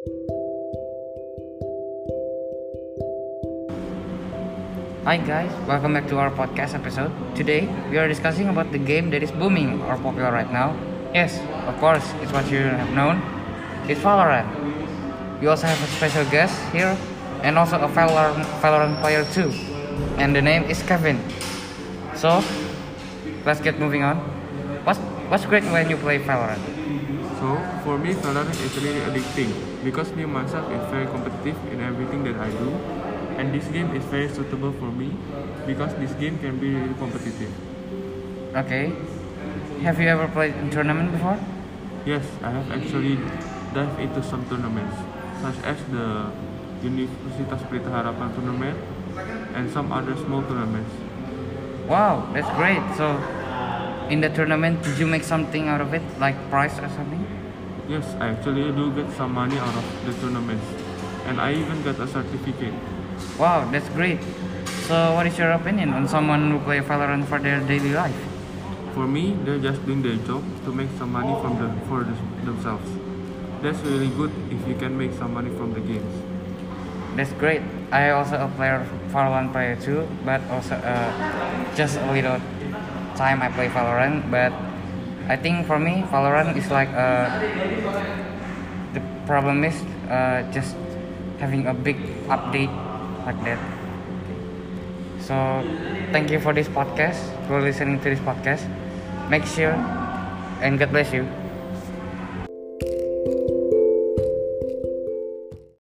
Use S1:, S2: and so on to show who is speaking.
S1: Hi guys, welcome back to our podcast episode. Today we are discussing about the game that is booming or popular right now. Yes, of course, it's what you have known. It's Valorant. We also have a special guest here and also a Valorant, Valorant player too. And the name is Kevin. So, let's get moving on. What's what's great when you play Valorant?
S2: So for me, Valorant is really addicting because me myself is very competitive in everything that I do, and this game is very suitable for me because this game can be really competitive.
S1: Okay. Have you ever played in tournament before?
S2: Yes, I have actually dived into some tournaments, such as the Universitas Pelita Harapan tournament and some other small tournaments.
S1: Wow, that's great. So, in the tournament, did you make something out of it, like prize or something?
S2: Yes, I actually do get some money out of the tournaments, and I even got a certificate.
S1: Wow, that's great. So, what is your opinion on someone who play Valorant for their daily life?
S2: For me, they're just doing their job to make some money from the for the, themselves. That's really good if you can make some money from the games.
S1: That's great. I also a player Valorant player too, but also uh, just a little time I play Valorant. But I think for me, Valorant is like uh, the problem is uh, just having a big update like that. So thank you for this podcast. For listening to this podcast. Make sure and God bless you.